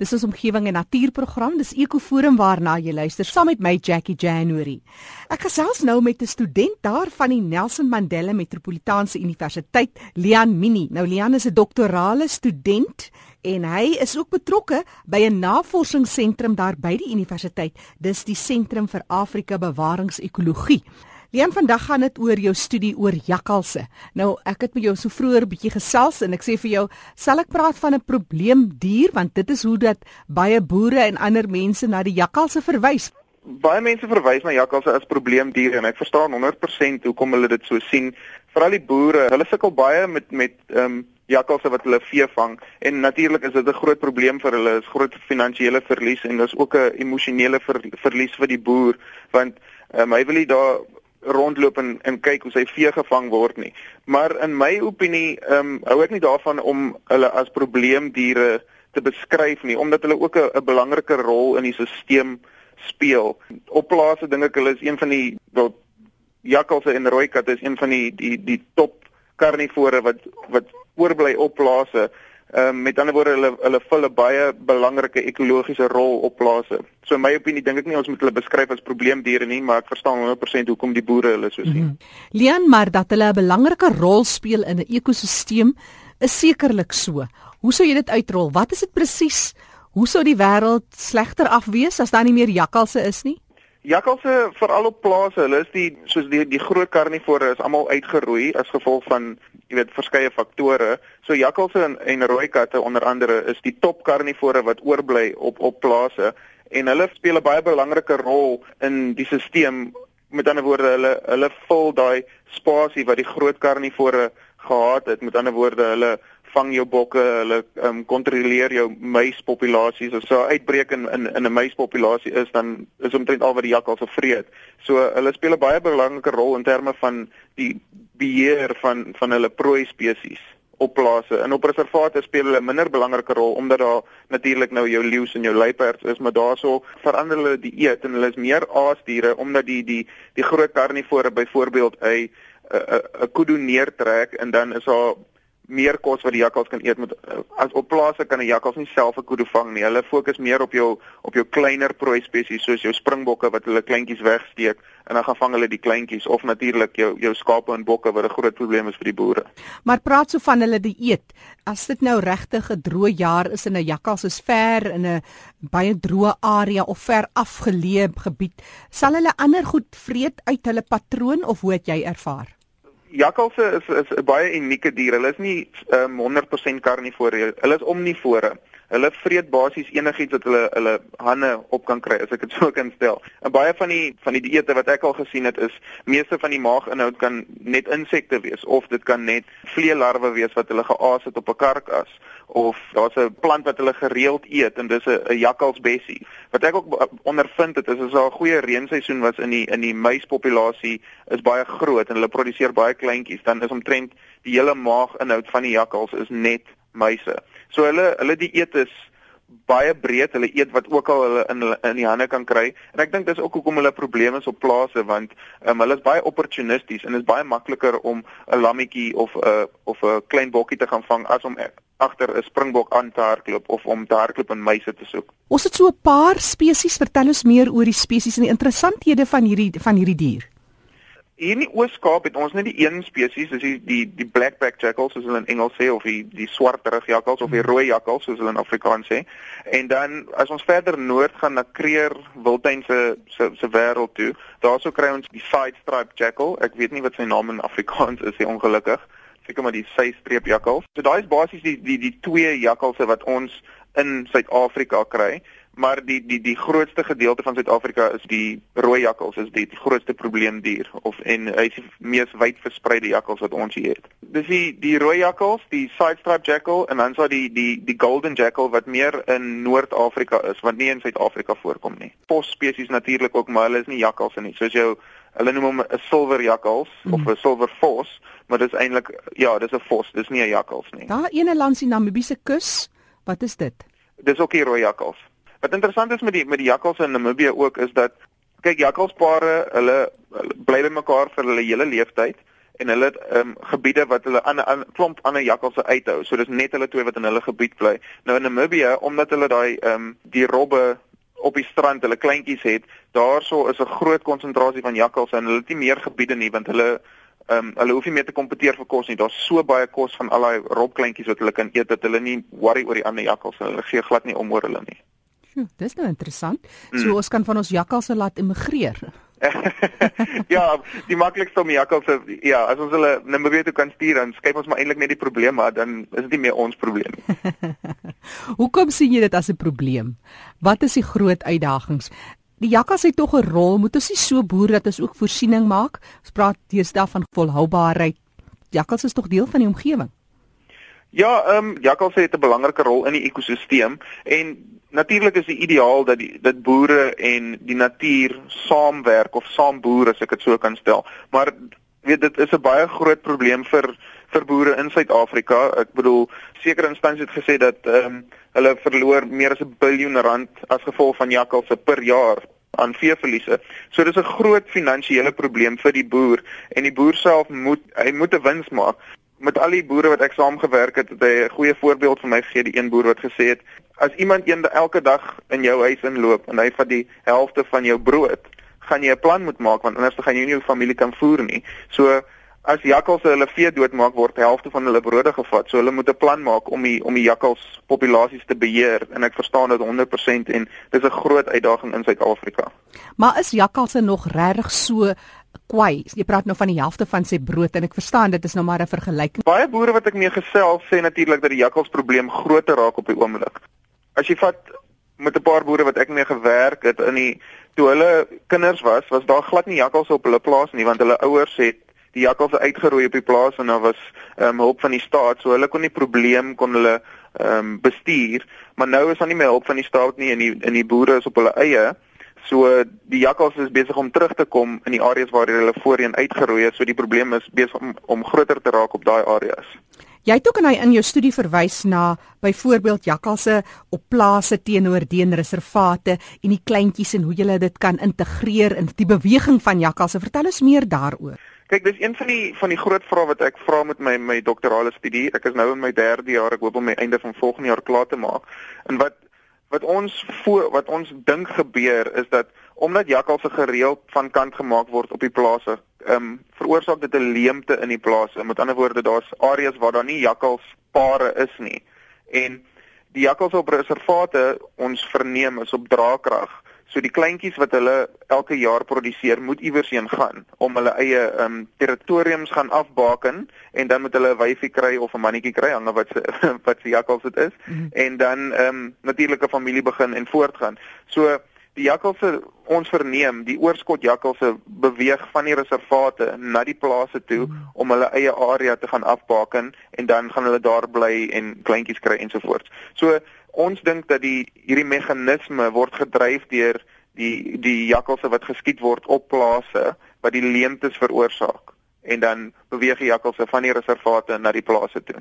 Dis ons omgewing en natuurprogram. Dis Ekoforum waarna jy luister saam met my Jackie January. Ek gesels nou met 'n student daar van die Nelson Mandela Metropolitaanse Universiteit, Lian Mini. Nou Lian is 'n doktorale student en hy is ook betrokke by 'n navorsingsentrum daar by die universiteit. Dis die Sentrum vir Afrika Bewaringsekologie. Leon, vandag gaan dit oor jou studie oor jakkalse. Nou, ek het met jou so vroeër 'n bietjie gesels en ek sê vir jou, sal ek praat van 'n probleemdier want dit is hoe dat baie boere en ander mense na die jakkalse verwys. Baie mense verwys na jakkalse as probleemdiere en ek verstaan 100% hoekom hulle dit so sien. Veral die boere, hulle sukkel baie met met ehm um, jakkalse wat hulle vee vang en natuurlik is dit 'n groot probleem vir hulle, is groot finansiële verlies en dis ook 'n emosionele ver, verlies vir die boer want um, hy wil nie daar rondloop en en kyk hoe sy vee gevang word nie. Maar in my opinie, ehm um, hou ek nie daarvan om hulle as probleemdiere te beskryf nie, omdat hulle ook 'n belangrike rol in die stelsel speel. Op plase dink ek hulle is een van die wel jakkalse en rooi katte is een van die die die top karnivore wat wat oorbly op plase Ehm um, met ander woorde hulle hulle vul 'n baie belangrike ekologiese rol op plase. So in my opinie dink ek nie ons moet hulle beskryf as probleemdiere nie, maar ek verstaan 100% hoekom die boere hulle so sien. Mm -hmm. Leon, maar dat hulle 'n belangrike rol speel in 'n ekosisteem is sekerlik so. Hoe sou jy dit uitrol? Wat is dit presies? Hoe sou die wêreld slegter af wees as daar nie meer jakkalse is nie? Jakkalse veral op plase, hulle is die soos die die groot karnivore is almal uitgeroei as gevolg van jy weet verskeie faktore. So jakkalse en, en rooi katte onder andere is die top karnivore wat oorbly op op plase en hulle speel 'n baie belangrike rol in die stelsel. Met ander woorde, hulle hulle vul daai spasie wat die groot karnivore gehad het. Met ander woorde, hulle vang jou bokke, hulle um, kontroleer jou muispopulasies. As so 'n uitbreek in in in 'n muispopulasie is, dan is omtrent al wat die jakkals vreet. So hulle speel 'n baie belangrike rol in terme van die beheer van van hulle prooi spesies op plase. In op reservate speel hulle 'n minder belangrike rol omdat daar natuurlik nou jou leeu's en jou luiperds is, maar daaroor verander hulle die eet en hulle is meer aasdiere omdat die die die groot karnivore byvoorbeeld 'n 'n 'n kudu neertrek en dan is daar meer kos wat die jakkals kan eet met as op plase kan 'n jakkals nie self 'n kudu vang nie. Hulle fokus meer op jou op jou kleiner prooi spesies soos jou springbokke wat hulle kleintjies wegsteek en dan gaan vang hulle die kleintjies of natuurlik jou jou skape en bokke wat 'n groot probleem is vir die boere. Maar praat so van hulle die eet. As dit nou regtig 'n droë jaar is en 'n jakkals is ver in 'n baie droë area of ver afgeleë gebied, sal hulle ander goed vreet uit hulle patroon of hoe het jy ervaar? Jakkalse is is 'n baie unieke dier. Hulle is nie um, 100% karnivore. Hulle is omnivore. Hulle vreet basies enigiets wat hulle hulle hande op kan kry, as ek dit so kan stel. En baie van die van die dieete wat ek al gesien het is meeste van die maaginhoud kan net insekte wees of dit kan net vleelarwe wees wat hulle geaas het op 'n karkas of daar's 'n plant wat hulle gereeld eet en dis 'n jakkalsbessie. Wat ek ook ondervind het is as daar 'n goeie reenseisoen was in die in die muispopulasie is baie groot en hulle produseer baie kleintjies, dan is omtrent die hele maaginhoud van die jakkals is net muise. So hulle hulle dieet is baie breed. Hulle eet wat ook al hulle in in die hande kan kry. En ek dink dis ook hoekom hulle probleme is op plase want um, hulle is baie opportunisties en dit is baie makliker om 'n lammetjie of 'n uh, of 'n klein bokkie te gaan vang as om agter 'n springbok aan te hardloop of om te hardloop en muise te soek. Ons het so 'n paar spesies. Vertel ons meer oor die spesies en die interessanthede van hierdie van hierdie dier. Hier in die Oos-Kaap het ons net die een spesies, dis die die die blackback jackals soos hulle in Engels sê of die die swartrug jakkals of die rooi jakkals soos hulle in Afrikaans sê. En dan as ons verder noord gaan na Kreer Wildtuin se se se wêreld toe, daarso kry ons die side stripe jackal. Ek weet nie wat sy naam in Afrikaans is nie, ongelukkig. Seker maar die sy-streep jakkals. So daai is basies die die die twee jakkalse wat ons in Suid-Afrika kry maar die die die grootste gedeelte van Suid-Afrika is die rooi jakkals is die, die grootste probleemdier of en hy is die mees wyd verspreide jakkals wat ons hier het. Dis die die rooi jakkals, die side-stripe jackal en dan so die die die golden jackal wat meer in Noord-Afrika is wat nie in Suid-Afrika voorkom nie. Pos spesies natuurlik ook, maar hulle is nie jakkals nie. Soos jou hulle noem hom 'n silver jakkals mm. of 'n silver vos, maar dis eintlik ja, dis 'n vos, dis nie 'n jakkals nie. Daar ene langs die Namibiese kus, wat is dit? Dis ook die rooi jakkals. Wat interessant is met die met die jakkals in Namibië ook is dat kyk jakkalspare, hulle, hulle bly by mekaar vir hulle hele lewensyd en hulle het um, gebiede wat hulle aan 'n klomp ander jakkalse uithou. So dis net hulle twee wat in hulle gebied bly. Nou in Namibië, omdat hulle daai ehm um, die robbe op die strand, hulle kleintjies het, daarso is 'n groot konsentrasie van jakkalse en hulle het nie meer gebiede nie want hulle ehm um, hulle hoef nie meer te kompeteer vir kos nie. Daar's so baie kos van al daai robkleintjies wat hulle kan eet dat hulle nie worry oor die ander jakkalse. Hulle gee glad nie om oor hulle nie. Sjoe, dis nou interessant. So mm. ons kan van ons jakkalse laat immigreer. ja, die maklikste om jakkalse ja, as ons hulle Namibië toe kan stuur dan skep ons maar eintlik net die probleem maar dan is dit nie meer ons probleem nie. Hoekom sien jy dit as 'n probleem? Wat is die groot uitdagings? Die jakkals het tog 'n rol, moet ons nie so boer dat ons ook voorsiening maak? Ons praat deesdae van volhoubaarheid. Jakkals is tog deel van die omgewing. Ja, ehm um, jakkals het 'n belangrike rol in die ekosisteem en natuurlik is die ideaal dat die dat boere en die natuur saamwerk of saam boer as ek dit so kan stel. Maar weet dit is 'n baie groot probleem vir vir boere in Suid-Afrika. Ek bedoel sekere instansies het gesê dat ehm um, hulle verloor meer as 'n biljoen rand as gevolg van jakkalse per jaar aan veeverliese. So dis 'n groot finansiële probleem vir die boer en die boer self moet hy moet 'n wins maak met al die boere wat ek saamgewerk het, het hy 'n goeie voorbeeld vir my gegee, die een boer wat gesê het, as iemand een elke dag in jou huis inloop en hy vat die helfte van jou brood, gaan jy 'n plan moet maak want anders gaan jy nie jou familie kan voer nie. So as jakkals hulle vee doodmaak word helfte van hulle brode gevat. So hulle moet 'n plan maak om die om die jakkals populasies te beheer en ek verstaan dit 100% en dis 'n groot uitdaging in Suid-Afrika. Maar is jakkalse nog regtig so kwai. Jy praat nou van die helfte van sy brood en ek verstaan dit is nou maar 'n vergelyking. Baie boere wat ek mee gesels sê natuurlik dat die jakkalsprobleem groter raak op die oomblik. As jy vat met 'n paar boere wat ek mee gewerk het in die toe hulle kinders was, was daar glad nie jakkals op hulle plaas nie want hulle ouers het die jakkals uitgeroei op die plaas en daar was ehm um, hulp van die staat, so hulle kon nie probleem kon hulle ehm um, bestuur, maar nou is daar nie meer hulp van die staat nie en die in die boere is op hulle eie. So die jakkals is besig om terug te kom in die areas waar hulle voorheen uitgeroei het. So die probleem is besig om, om groter te raak op daai areas. Jy het ook in hy in jou studie verwys na byvoorbeeld jakkalse op plase teenoor deenreservate en die kleintjies en hoe jy dit kan integreer in die beweging van jakkalse. Vertel ons meer daaroor. Kyk, dis een van die van die groot vrae wat ek vra met my my doktorale studie. Ek is nou in my 3de jaar. Ek hoop om my einde van volgende jaar klaar te maak. En wat wat ons voor wat ons dink gebeur is dat omdat jakkalse gereeld van kant gemaak word op die plase, ehm um, veroorsaak dit 'n leemte in die plase. Met ander woorde, daar's areas waar daar nie jakkalspare is nie. En die jakkals op reservate ons verneem is op draagkrag. So die kleintjies wat hulle elke jaar produseer, moet iewers heen gaan om hulle eie ehm um, territoriums gaan afbaken en dan moet hulle 'n wyfie kry of 'n mannetjie kry, hang wat se wat se jakkals dit is mm -hmm. en dan ehm um, natuurlike familie begin en voortgaan. So die jakkalse ons verneem, die oorskot jakkalse beweeg van die reservate na die plase toe mm -hmm. om hulle eie area te gaan afbaken en dan gaan hulle daar bly en kleintjies kry ensovoorts. So Ons dink dat die hierdie meganisme word gedryf deur die die jakkalse wat geskiet word op plase wat die leemtes veroorsaak en dan beweeg die jakkalse van die reservate na die plase toe.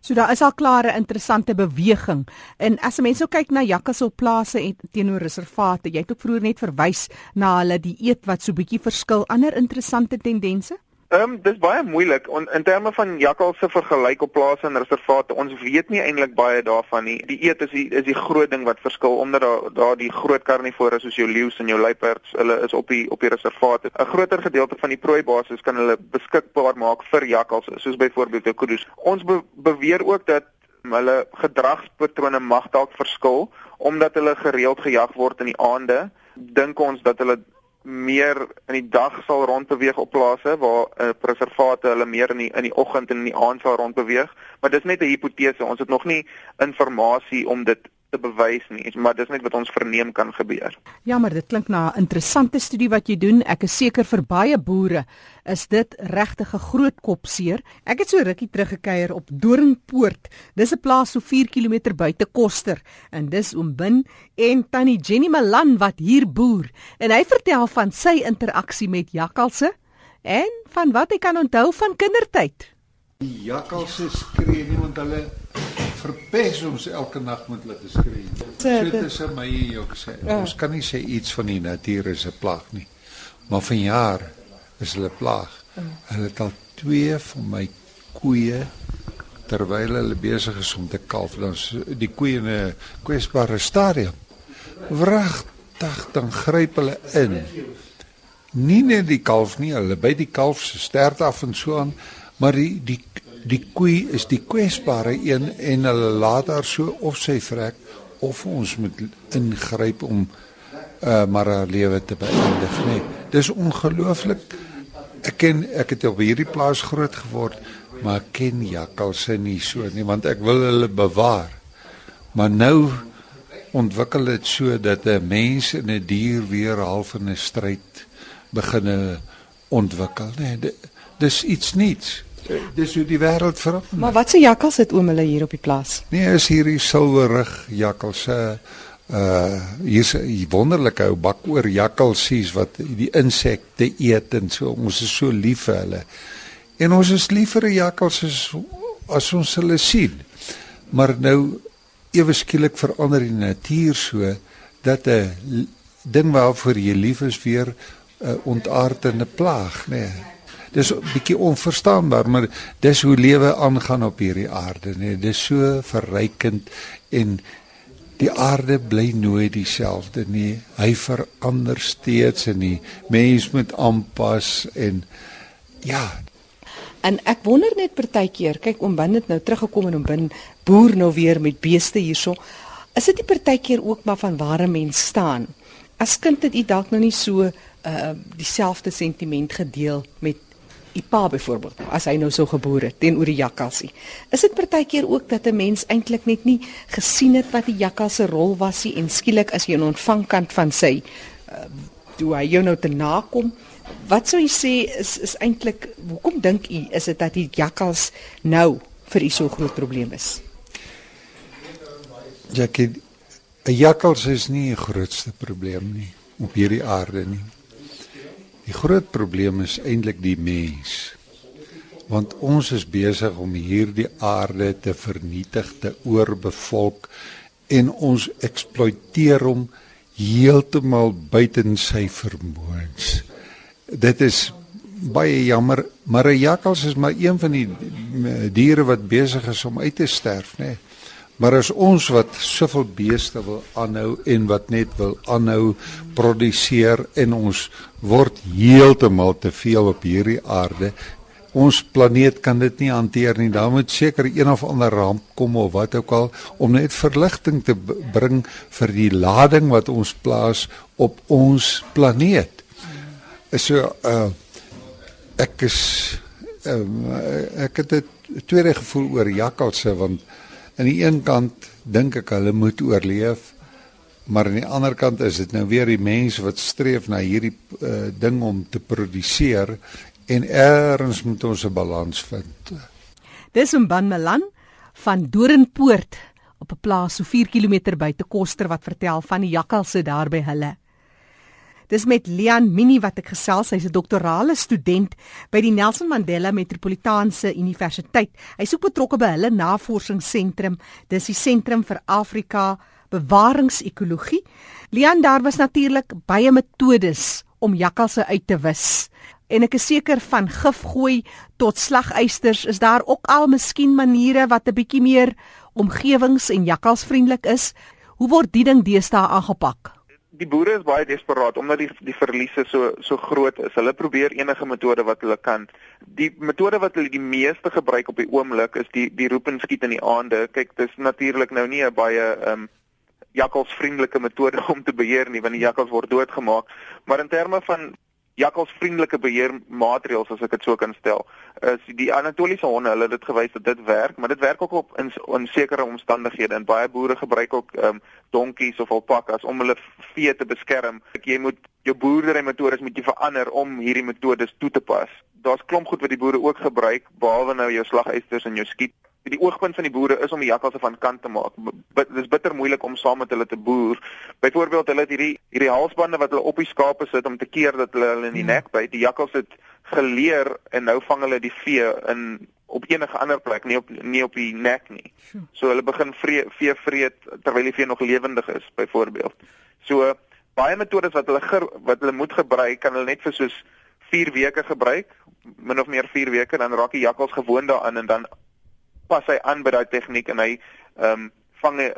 So daar is al klare interessante beweging. En as mense nou kyk na jakkalse op plase en teenoor reservate, jy het ook vroeër net verwys na hulle die eet wat so bietjie verskil. Ander interessante tendense? Ehm um, dis baie moeilik on, in terme van jakkalse vergelyk op plase en reservate. Ons weet nie eintlik baie daarvan nie. Die eet is die is die groot ding wat verskil omdat daar daar die groot karnivore soos jou leeu's en jou luiperds, hulle is op die op die reservate. 'n Groter gedeelte van die prooibasis kan hulle beskikbaar maak vir jakkalse, soos byvoorbeeld kuddes. Ons be, beweer ook dat hulle gedragspatrone mag dalk verskil omdat hulle gereeld gejag word in die aande. Dink ons dat hulle meer in die dag sal rondbeweeg op plase waar uh, preservate hulle meer in die in die oggend en in die aand sal rondbeweeg, maar dis net 'n hipotese. Ons het nog nie inligting om dit te bewys nie, maar dis net wat ons verneem kan gebeur. Ja, maar dit klink na 'n interessante studie wat jy doen. Ek is seker vir baie boere is dit regtig 'n groot kopseer. Ek het so rukkie teruggekeier op Doringpoort. Dis 'n plaas so 4 km buite Koster en dis oom Bin en tannie Jenny Malan wat hier boer en hy vertel van sy interaksie met jakkalse en van wat hy kan onthou van kindertyd. Die jakkalse skree nie want hulle verpes ons elke nag met hulle te skree. So dit is my jy ook sê. Ja. Ons kan nie sê iets van die natuur is 'n plaag nie. Maar vanjaar is hulle plaag. Ja. Hulle het al twee van my koeie terwyl hulle besig is om te kalf, dan die koeie in 'n kwesbare stadium. Wragtig dan gryp hulle in. Nie net die kalf nie, hulle by die kalf se stert af en so aan, maar die die die koei is die kwesbare een en hulle laat haar so of sy vrek of ons moet ingryp om uh maar haar lewe te beëindig, nee. Dis ongelooflik. Ek ken ek het op hierdie plaas groot geword maar ek ken jakkalse nie so nie want ek wil hulle bewaar. Maar nou ontwikkel dit so dat 'n mens en 'n dier weer half in 'n stryd begine ontwikkel, nê. Nee, dis iets niets. Dis hoe die wêreld verander. Maar wat se jakkals het oom hulle hier op die plaas? Nee, is hierdie silwerrig jakkalse uh hier's 'n wonderlike ou bak oor jakkalsies wat die insekte eet en so ons is so lief vir hulle. En ons is lief vir jakkals as as ons hulle sien. Maar nou ewe skielik verander die natuur so dat 'n ding waarvoor jy lief is weer 'n ontaardende plaag, nê. Nee. Dis 'n bietjie onverstaanbaar, maar dis hoe lewe aangaan op hierdie aarde, nê. Nee. Dis so verrykend en die aarde bly nooit dieselfde nie. Hy verander steeds en die mens moet aanpas en ja, En ek wonder net partykeer, kyk om binne nou teruggekom en om bin boer nou weer met beeste hierso. Is dit nie partykeer ook maar van waar 'n mens staan? As kind het u dalk nou nie so uh dieselfde sentiment gedeel met u pa byvoorbeeld as hy nou so geboore teenoor die jakkalsie. Is dit partykeer ook dat 'n mens eintlik net nie gesien het wat die jakkals se rol was nie en skielik as jy 'n ontvangkant van sy uh toe hy jou nou te nakom Wat sou u sê is is eintlik hoekom dink u is dit dat die jakkals nou vir u so groot probleem is? Jackie, 'n jakkals is nie die grootste probleem nie op hierdie aarde nie. Die groot probleem is eintlik die mens. Want ons is besig om hierdie aarde te vernietig, te oorbevolk en ons eksploiteer hom heeltemal buiten sy vermoëns dit is baie jammer, maar 'n jakkals is maar een van die diere wat besig is om uit te sterf, nê. Nee. Maar as ons wat soveel beeste wil aanhou en wat net wil aanhou produseer en ons word heeltemal te veel op hierdie aarde. Ons planeet kan dit nie hanteer nie. Daar moet seker een of ander ramp kom of wat ook al om net verligting te bring vir die lading wat ons plaas op ons planeet so uh ek is um, ek het 'n tweede gevoel oor jakkalse want aan die een kant dink ek hulle moet oorleef maar aan die ander kant is dit nou weer die mense wat streef na hierdie uh, ding om te produseer en eers moet ons 'n balans vind. Dis Mban Malan van Doringpoort op 'n plaas so 4 km buite Koster wat vertel van die jakkalse daar by hulle. Dis met Lian Mini wat ek gesels. Hy's 'n doktorale student by die Nelson Mandela Metropolitaanse Universiteit. Hy's ook betrokke by hulle navorsingsentrum. Dis die Sentrum vir Afrika Bewaringsekologie. Lian, daar was natuurlik baie metodes om jakkalse uit te wis. En ek is seker van gif gooi tot slagysters is daar ook al miskien maniere wat 'n bietjie meer omgewings- en jakkalsvriendelik is. Hoe word die ding deesdae aangepak? Die boere is baie desperaat omdat die die verliese so so groot is. Hulle probeer enige metode wat hulle kan. Die metode wat hulle die meeste gebruik op die oomblik is die die roep en skiet in die aande. Kyk, dis natuurlik nou nie 'n baie ehm um, jakkalsvriendelike metode om te beheer nie want die jakkals word doodgemaak. Maar in terme van jakkalsvriendelike beheermaatreëls as ek dit so kan stel. Is die Anatoliese honde, hulle het dit gewys dat dit werk, maar dit werk ook op in, in sekere omstandighede en baie boere gebruik ook um, donkies of alpakas om hulle vee te beskerm. Ek jy moet jou boerdery metodes moet jy verander om hierdie metodes toe te pas. Daar's klomp goed wat die boere ook gebruik behalwe nou jou slagysters en jou skiet die oogpunt van die boere is om die jakkalse van kant te maak. Dit is bitter moeilik om saam met hulle te boer. Byvoorbeeld, hulle het hierdie hierdie halsbande wat hulle op die skape sit om te keer dat hulle hulle in die nek byt. Die jakkals het geleer en nou vang hulle die vee in op enige ander plek, nie op nie op die nek nie. So hulle begin vree, vee vreet terwyl die vee nog lewendig is, byvoorbeeld. So baie metodes wat hulle ger, wat hulle moet gebruik kan hulle net vir soos 4 weke gebruik, min of meer 4 weke, dan raak die jakkals gewoond daaraan en dan pas hy aan by daai tegniek en hy ehm um, vang 'n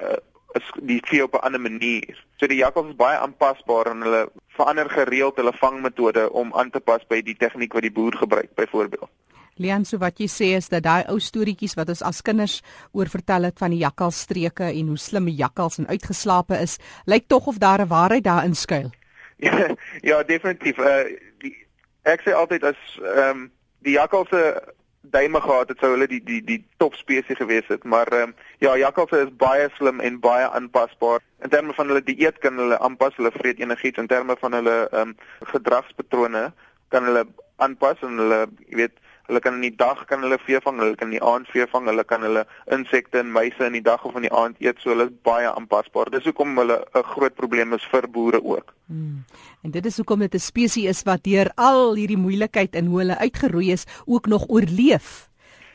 is die vee op 'n ander manier. So die jakkals is baie aanpasbaar en hulle verander gereeld hulle vangmetode om aan te pas by die tegniek wat die boer gebruik byvoorbeeld. Leon, so wat jy sê is dat daai ou storieetjies wat ons as kinders oor vertel het van die jakkalsstreke en hoe slim die jakkals en uitgeslape is, lyk tog of daar 'n waarheid daarin skuil. ja, ja, definitief. Uh die ek sê altyd as ehm um, die jakkalse duime gehad het sou hulle die die die top spesies gewees het. Maar um, ja jakkalse is baie slim en baie aanpasbaar. In terme van hulle dieet kan hulle aanpas hulle vreet enigiets. In terme van hulle um, gedragspatrone kan hulle aanpas en hulle jy weet Hulle kan in die dag kan hulle vee vang, hulle kan in die aand vee vang, hulle kan hulle insekte en muise in die dag of in die aand eet, so hulle is baie aanpasbaar. Dis hoekom hulle 'n groot probleem is vir boere ook. Hmm. En dit is hoekom dit 'n spesies is wat deur al hierdie moeilikheid en hoe hulle uitgeroei is, ook nog oorleef.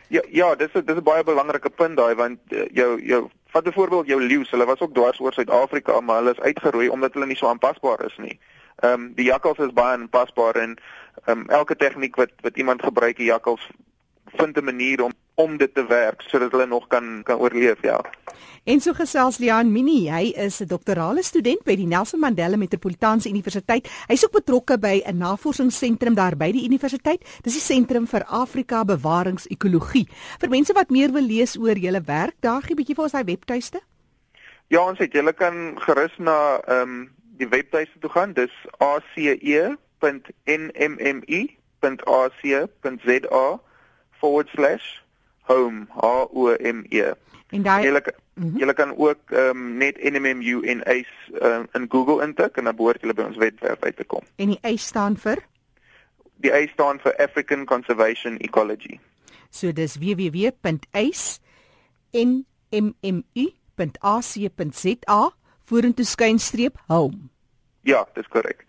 Ja, ja, dis 'n dis 'n baie belangrike punt daai want uh, jou jou vat byvoorbeeld jou leeu, hulle was ook dwars oor Suid-Afrika, maar hulle is uitgeroei omdat hulle nie so aanpasbaar is nie. Ehm um, die jakkals is baie aanpasbaar en ehm um, elke tegniek wat wat iemand gebruik die jakkals vind 'n manier om om dit te werk sodat hulle nog kan kan oorleef ja. En so gesels Lian Mini, hy is 'n doktorale student by die Nelson Mandela Metropolitaanse Universiteit. Hy's ook betrokke by 'n navorsingsentrum daar by die universiteit. Dis die Sentrum vir Afrika Bewaringsekologie. Vir mense wat meer wil lees oor julle werk, daar gee 'n bietjie vir ons hy webtuiste. Ja, ons het julle kan gerus na ehm um, die webtuiste toe gaan. Dis ace www.nmmi.ac.za/home h o m e. En daai julle mm -hmm. kan ook um, net nmmu en ace um, in Google intik en dan behoort julle by ons webwerf uit te kom. En die ace staan vir Die ace staan vir African Conservation Ecology. So dis www.ace.nmmu.ac.za vorentoe skynstreep home. Ja, dis korrek.